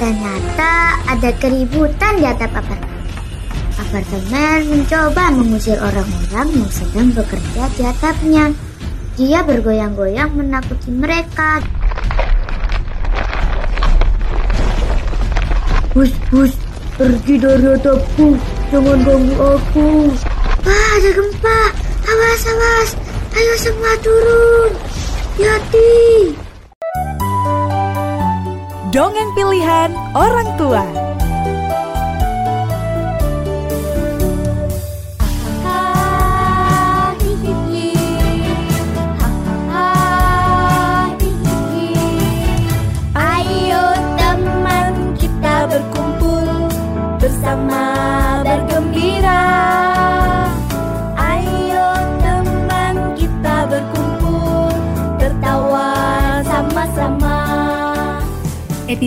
Ternyata ada keributan di atap apartemen. Apartemen mencoba mengusir orang-orang yang sedang bekerja di atapnya. Dia bergoyang-goyang menakuti mereka. Bus, bus, pergi dari atapku. Jangan ganggu aku. Wah, ada gempa. Awas, awas. Ayo semua turun. Hati. Dongeng pilihan orang tua.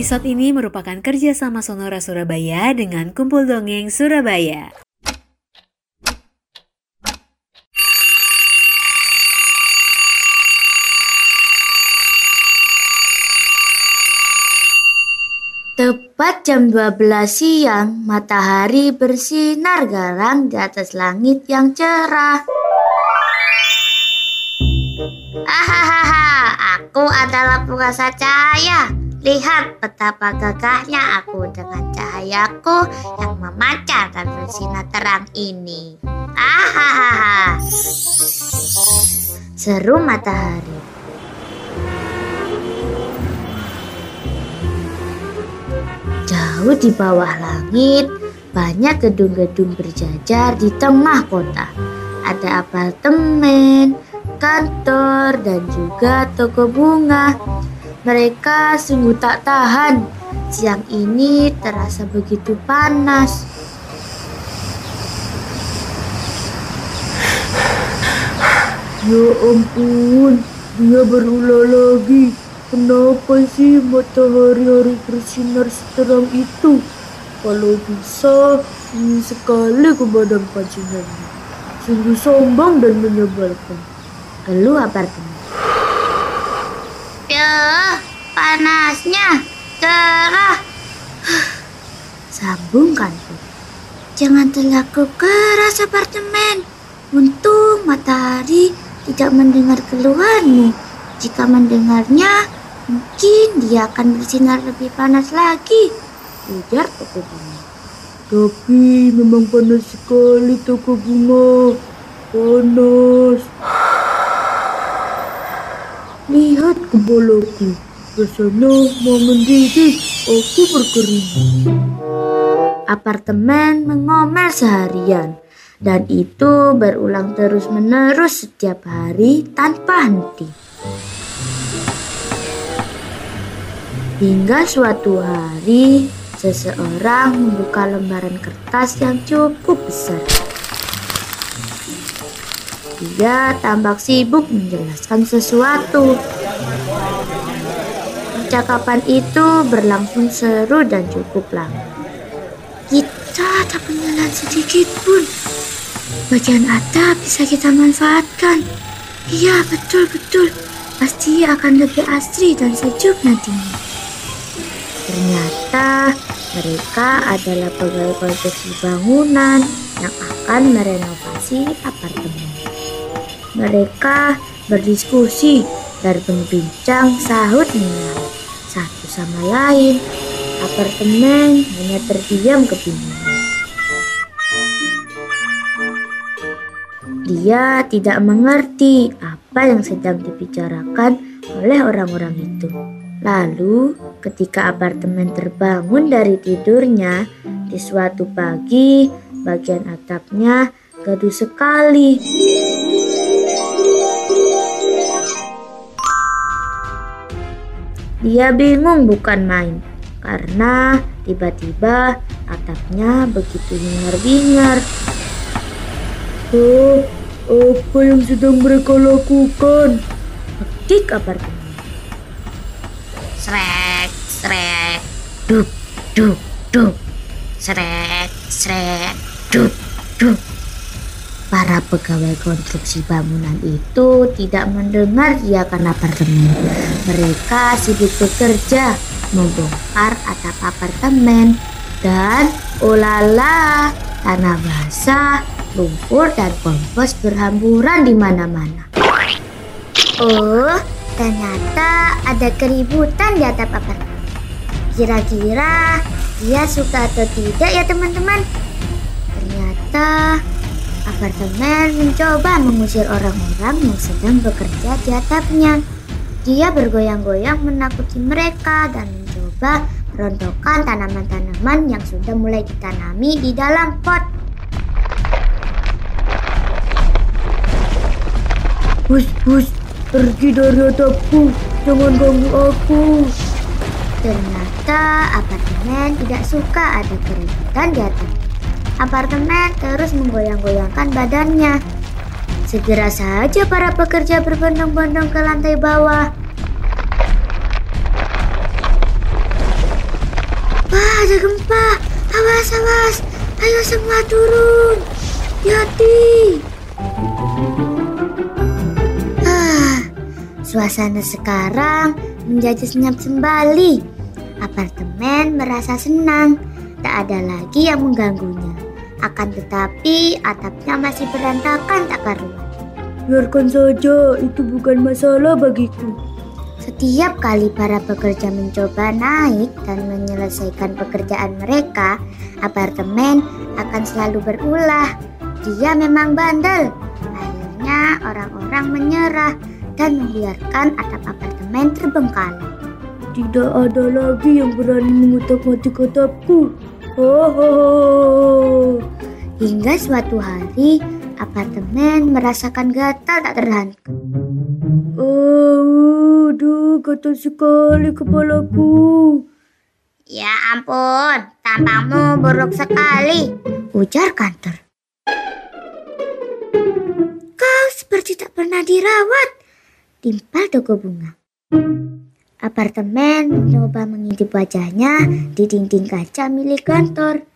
Episode ini merupakan kerjasama Sonora Surabaya dengan Kumpul Dongeng Surabaya. Tepat jam 12 siang, matahari bersinar garang di atas langit yang cerah. Hahaha, aku adalah penguasa cahaya. Lihat betapa gagahnya aku dengan cahayaku yang memancar dan bersinar terang ini. Hahaha. Seru matahari. Jauh di bawah langit, banyak gedung-gedung berjajar di tengah kota. Ada apartemen, kantor, dan juga toko bunga. Mereka sungguh tak tahan. Siang ini terasa begitu panas. Ya ampun, dia berulah lagi. Kenapa sih matahari harus bersinar seterang itu? Kalau bisa, ingin sekali ke badan pancingannya. Sungguh sombong dan menyebalkan. Keluh apartemen. Ya, panasnya cerah. Sambung kantor. Jangan terlalu keras apartemen. Untung matahari tidak mendengar keluhanmu. Jika mendengarnya, mungkin dia akan bersinar lebih panas lagi. Ujar toko bunga. Tapi memang panas sekali toko bunga. Panas. Lihat kepalaku. Rasanya mau mendidih. Aku berkeringat. Apartemen mengomel seharian dan itu berulang terus-menerus setiap hari tanpa henti. Hingga suatu hari, seseorang membuka lembaran kertas yang cukup besar. Dia tampak sibuk menjelaskan sesuatu. Percakapan itu berlangsung seru dan cukup lama. Kita tak penyelan sedikit pun. Bagian atap bisa kita manfaatkan. Iya, betul-betul. Pasti akan lebih asri dan sejuk nantinya. Ternyata mereka adalah pegawai konstruksi bangunan yang akan merenovasi apartemen. Mereka berdiskusi dan berbincang sahut menyaut satu sama lain. Apartemen hanya terdiam kebingungan. Dia tidak mengerti apa yang sedang dibicarakan oleh orang-orang itu. Lalu, ketika apartemen terbangun dari tidurnya, di suatu pagi, bagian atapnya gaduh sekali. Dia bingung bukan main, karena tiba-tiba atapnya begitu hingar-bingar. Oh, apa yang sedang mereka lakukan? Dik apartemen. Srek, srek, duk, duk, duk. Srek, srek, duk, duk. Para pegawai konstruksi bangunan itu tidak mendengar teriakan apartemen. Mereka sibuk bekerja, membongkar atap apartemen dan ulala tanah basah, lumpur dan kompos berhamburan di mana-mana. Oh, ternyata ada keributan di atap apartemen. Kira-kira dia suka atau tidak ya teman-teman? Ternyata apartemen mencoba mengusir orang-orang yang sedang bekerja di atapnya. Dia bergoyang-goyang menakuti mereka dan mencoba rontokan tanaman-tanaman yang sudah mulai ditanami di dalam pot. Bus, bus, pergi dari atapku. Jangan ganggu aku. Ternyata apartemen tidak suka ada keributan di atas. Apartemen terus menggoyang-goyangkan badannya. Segera saja para pekerja berbondong-bondong ke lantai bawah. Wah, ada gempa. Awas, awas. Ayo semua turun. Hati. Ah, suasana sekarang menjadi senyap kembali. Apartemen merasa senang. Tak ada lagi yang mengganggunya. Akan tetapi atapnya masih berantakan tak karuan. Biarkan saja, itu bukan masalah bagiku. Setiap kali para pekerja mencoba naik dan menyelesaikan pekerjaan mereka, apartemen akan selalu berulah. Dia memang bandel. Akhirnya orang-orang menyerah dan membiarkan atap apartemen terbengkalai. Tidak ada lagi yang berani mengutak-ngatik atapku. Ho, ho, ho. Hingga suatu hari, apartemen merasakan gatal tak terhentikan. Oh, aduh, gatal sekali kepalaku. Ya ampun, tampangmu buruk sekali, ujar kantor. Kau seperti tak pernah dirawat, timpal toko bunga. Apartemen mencoba mengintip wajahnya di dinding kaca milik kantor.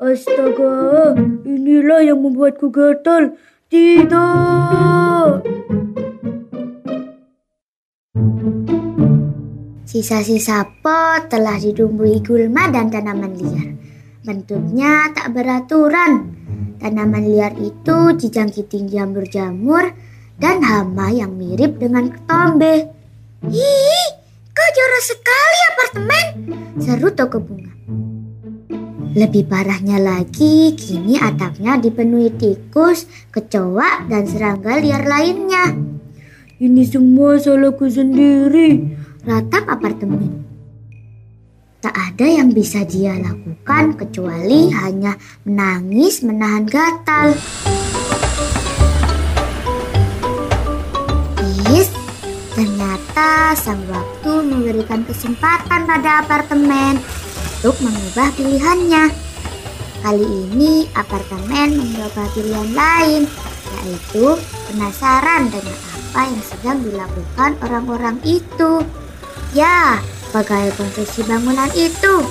Astaga, inilah yang membuatku gatal. Tidak. Sisa-sisa pot telah ditumbuhi gulma dan tanaman liar. Bentuknya tak beraturan. Tanaman liar itu dijangkiti jamur-jamur dan hama yang mirip dengan ketombe. Ih, kau jorok sekali apartemen, seru toko bunga. Lebih parahnya lagi, kini atapnya dipenuhi tikus, kecoa, dan serangga liar lainnya. Ini semua salahku sendiri. Ratap apartemen. Tak ada yang bisa dia lakukan kecuali hanya menangis menahan gatal. Ternyata sang waktu memberikan kesempatan pada apartemen untuk mengubah pilihannya. Kali ini apartemen mencoba pilihan lain, yaitu penasaran dengan apa yang sedang dilakukan orang-orang itu. Ya, sebagai konstruksi bangunan itu.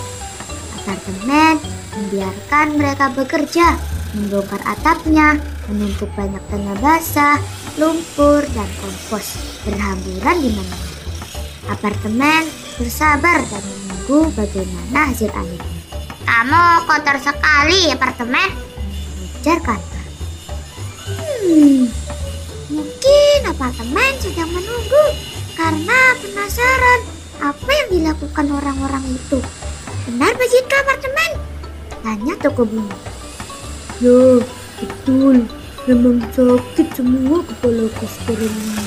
Apartemen membiarkan mereka bekerja, membongkar atapnya, menumpuk banyak tanah basah, lumpur, dan kompos berhamburan di mana-mana. Apartemen bersabar dan menunggu bagaimana hasil akhirnya. Kamu kotor sekali apartemen, ujar kantor. Hmm, mungkin apartemen sedang menunggu karena penasaran apa yang dilakukan orang-orang itu. Benar begitu apartemen? Tanya toko bunga. Ya, betul. Memang sakit semua kepalaku sekarang ini.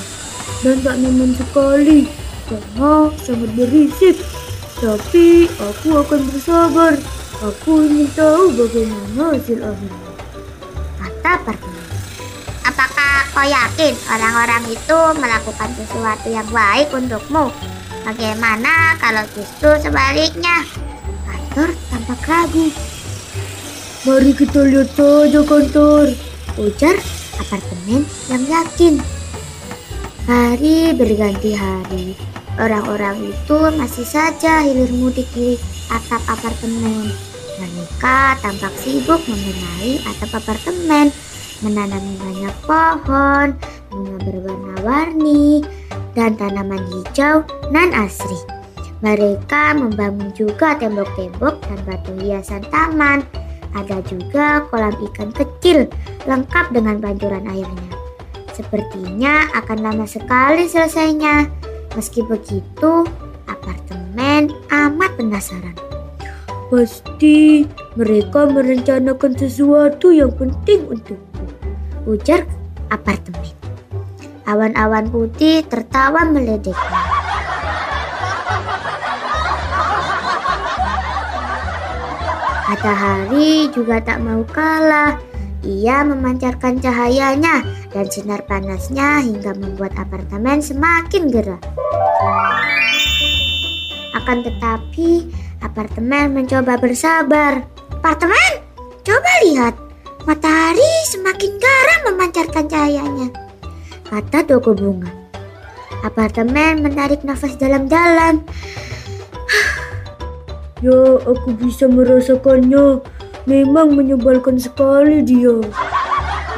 Dan tak nyaman sekali. Karena sangat berisik. Tapi aku akan bersabar. Aku ingin tahu bagaimana hasil akhirnya. Kata apartemen. Apakah kau yakin orang-orang itu melakukan sesuatu yang baik untukmu? Bagaimana kalau justru sebaliknya? Kantor tampak ragu. Mari kita lihat saja kantor. Ujar apartemen yang yakin. Hari berganti hari. Orang-orang itu masih saja hilir mudik di atap apartemen. Mereka tampak sibuk membenahi atap apartemen, menanami banyak pohon, bunga berwarna-warni, dan tanaman hijau nan asri. Mereka membangun juga tembok-tembok dan batu hiasan taman. Ada juga kolam ikan kecil lengkap dengan pancuran airnya. Sepertinya akan lama sekali selesainya. Meski begitu, apartemen amat penasaran. Pasti mereka merencanakan sesuatu yang penting untukku. Ujar apartemen. Awan-awan putih tertawa meledeknya. Matahari juga tak mau kalah. Ia memancarkan cahayanya dan sinar panasnya hingga membuat apartemen semakin gerah. Akan tetapi, apartemen mencoba bersabar. Apartemen, coba lihat. Matahari semakin garam memancarkan cahayanya. Kata toko bunga. Apartemen menarik nafas dalam-dalam. Ya, aku bisa merasakannya. Memang menyebalkan sekali dia.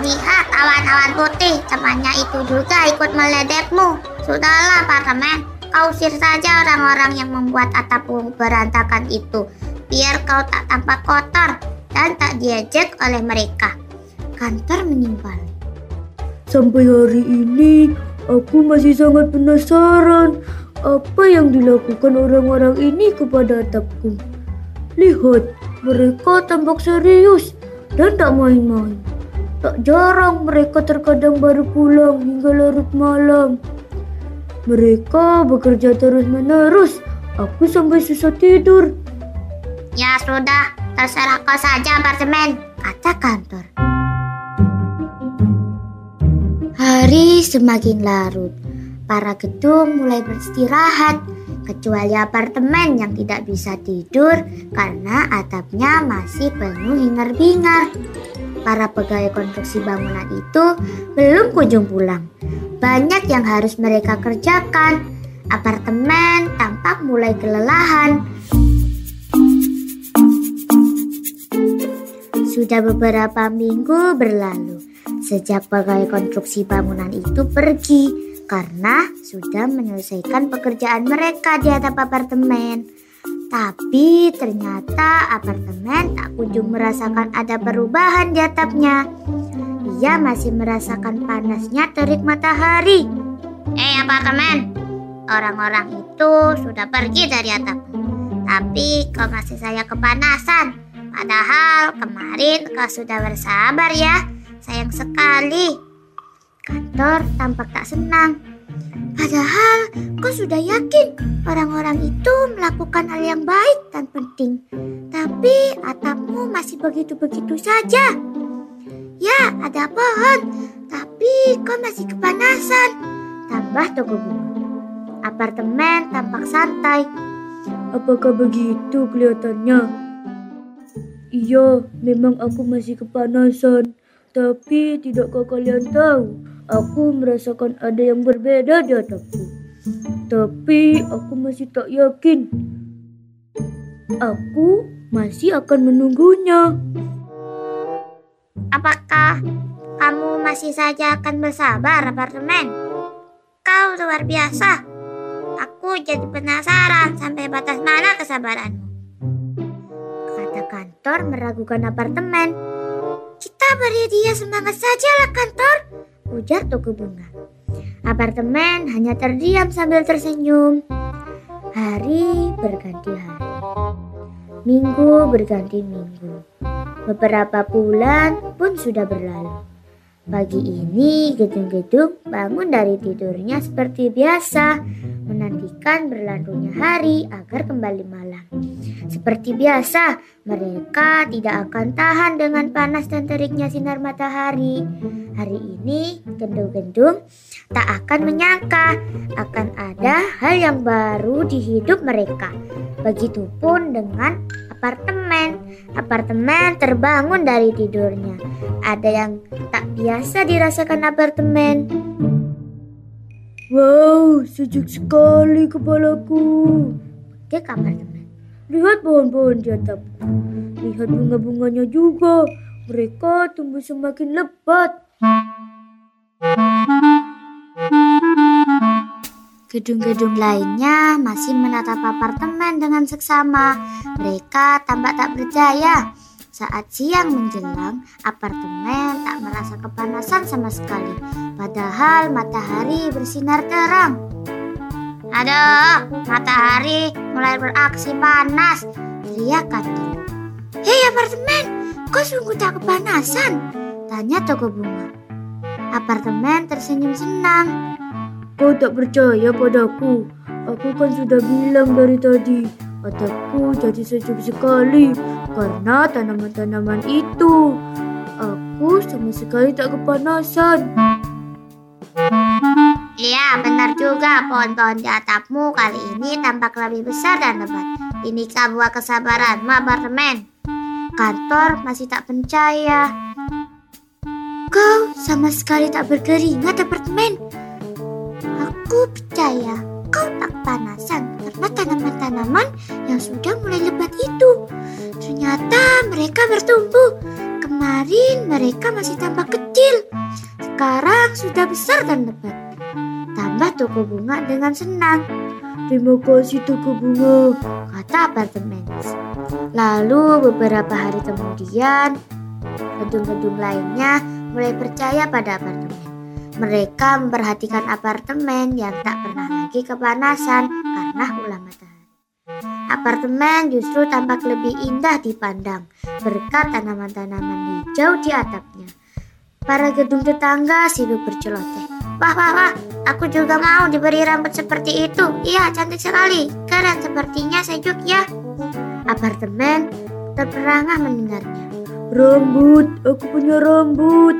Lihat awan-awan putih, temannya itu juga ikut meledekmu. Sudahlah, apartemen. Kau usir saja orang-orang yang membuat atapmu berantakan itu. Biar kau tak tampak kotor dan tak diejek oleh mereka. Kantor menimpali. Sampai hari ini, aku masih sangat penasaran apa yang dilakukan orang-orang ini kepada atapku. Lihat, mereka tampak serius dan tak main-main. Tak jarang mereka terkadang baru pulang hingga larut malam. Mereka bekerja terus-menerus. Aku sampai susah tidur. Ya sudah, terserah kau saja apartemen, kata kantor. Hari semakin larut. Para gedung mulai beristirahat, kecuali apartemen yang tidak bisa tidur karena atapnya masih penuh hingar-bingar. Para pegawai konstruksi bangunan itu belum kunjung pulang. Banyak yang harus mereka kerjakan. Apartemen tampak mulai kelelahan. Sudah beberapa minggu berlalu sejak pegawai konstruksi bangunan itu pergi karena sudah menyelesaikan pekerjaan mereka di atap apartemen. Tapi ternyata apartemen tak kunjung merasakan ada perubahan di atapnya. Ia masih merasakan panasnya terik matahari. Eh apartemen, orang-orang itu sudah pergi dari atap. Tapi kau masih saya kepanasan. Padahal kemarin kau sudah bersabar ya. Sayang sekali. Kantor tampak tak senang. Padahal kau sudah yakin orang-orang itu melakukan hal yang baik dan penting. Tapi atapmu masih begitu-begitu saja. Ya, ada pohon. Tapi kau masih kepanasan. Tambah toko bunga. Apartemen tampak santai. Apakah begitu kelihatannya? Iya, memang aku masih kepanasan. Tapi tidakkah kalian tahu, aku merasakan ada yang berbeda di atapku. Tapi aku masih tak yakin. Aku masih akan menunggunya. Apakah kamu masih saja akan bersabar apartemen? Kau luar biasa. Aku jadi penasaran sampai batas mana kesabaranmu. Kata kantor meragukan apartemen. Kita beri dia semangat saja lah kantor, ujar toko bunga. Apartemen hanya terdiam sambil tersenyum. Hari berganti hari. Minggu berganti minggu. Beberapa bulan pun sudah berlalu. Pagi ini gedung-gedung bangun dari tidurnya seperti biasa, menantikan berlalunya hari agar kembali malam. Seperti biasa, mereka tidak akan tahan dengan panas dan teriknya sinar matahari. Hari ini, gedung-gedung tak akan menyangka akan ada hal yang baru di hidup mereka. Begitupun dengan apartemen. Apartemen terbangun dari tidurnya. Ada yang tak biasa dirasakan apartemen. Wow, sejuk sekali kepalaku. Ke apartemen. Lihat pohon-pohon di atapku. Lihat bunga-bunganya juga. Mereka tumbuh semakin lebat. Gedung-gedung lainnya masih menatap apartemen dengan seksama. Mereka tampak tak percaya. Saat siang menjelang, apartemen tak merasa kepanasan sama sekali. Padahal matahari bersinar terang. Aduh, matahari mulai beraksi panas. Teriak kantor. Hei apartemen, kau sungguh tak kepanasan? Tanya toko bunga. Apartemen tersenyum senang. Kau tak percaya padaku? Aku kan sudah bilang dari tadi, mataku jadi sejuk sekali karena tanaman-tanaman itu. Aku sama sekali tak kepanasan. Iya, benar juga. Pohon-pohon di atapmu kali ini tampak lebih besar dan lebat. Inikah buah kesabaranmu, apartemen? Kantor masih tak percaya. Kau sama sekali tak berkeringat, apartemen. Aku percaya kau tak panasan karena tanaman-tanaman yang sudah mulai lebat itu. Ternyata mereka bertumbuh. Kemarin mereka masih tampak kecil. Sekarang sudah besar dan lebat. Tambah toko bunga dengan senang. Terima kasih toko bunga. Kata apartemen. Lalu beberapa hari kemudian, gedung-gedung lainnya mulai percaya pada apartemen. Mereka memperhatikan apartemen yang tak pernah lagi kepanasan karena ulah matahari. Apartemen justru tampak lebih indah dipandang berkat tanaman-tanaman hijau di atapnya. Para gedung tetangga sibuk berceloteh. Wah, wah, wah, aku juga mau diberi rambut seperti itu. Iya, cantik sekali. Keren sepertinya sejuk ya. Apartemen terperangah mendengarnya. Rambut, aku punya rambut.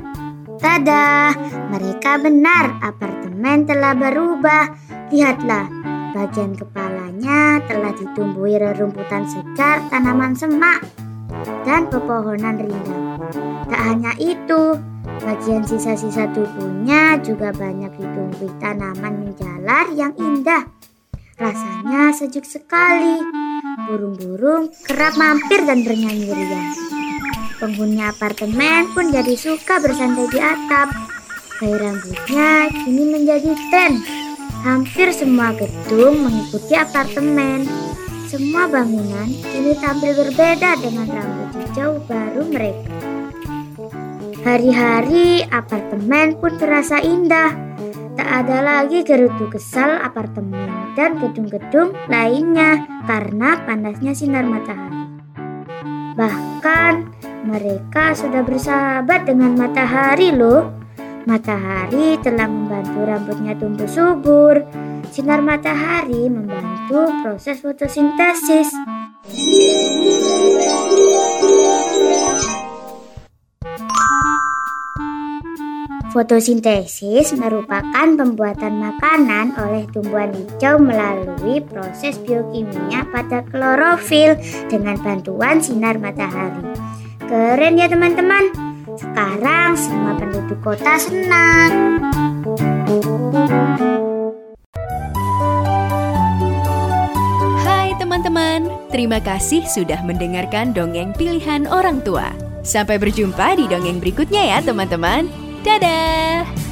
Tada, mereka benar. Apartemen telah berubah. Lihatlah, bagian kepalanya telah ditumbuhi rerumputan segar, tanaman semak, dan pepohonan rindang. Tak hanya itu, bagian sisa-sisa tubuhnya juga banyak ditumbuhi tanaman menjalar yang indah. Rasanya sejuk sekali. Burung-burung kerap mampir dan bernyanyi riang. Penghuni apartemen pun jadi suka bersantai di atap. Gaya rambutnya kini menjadi tren. Hampir semua gedung mengikuti apartemen. Semua bangunan kini tampil berbeda dengan rambut hijau baru mereka. Hari-hari apartemen pun terasa indah. Tak ada lagi gerutu kesal apartemen dan gedung-gedung lainnya karena panasnya sinar matahari. Bahkan mereka sudah bersahabat dengan matahari loh. Matahari telah membantu rambutnya tumbuh subur. Sinar matahari membantu proses fotosintesis. Fotosintesis merupakan pembuatan makanan oleh tumbuhan hijau melalui proses biokimia pada klorofil dengan bantuan sinar matahari. Keren ya teman-teman. Sekarang semua penduduk kota senang. Hai teman-teman, terima kasih sudah mendengarkan dongeng pilihan orang tua. Sampai berjumpa di dongeng berikutnya ya teman-teman. Dadah!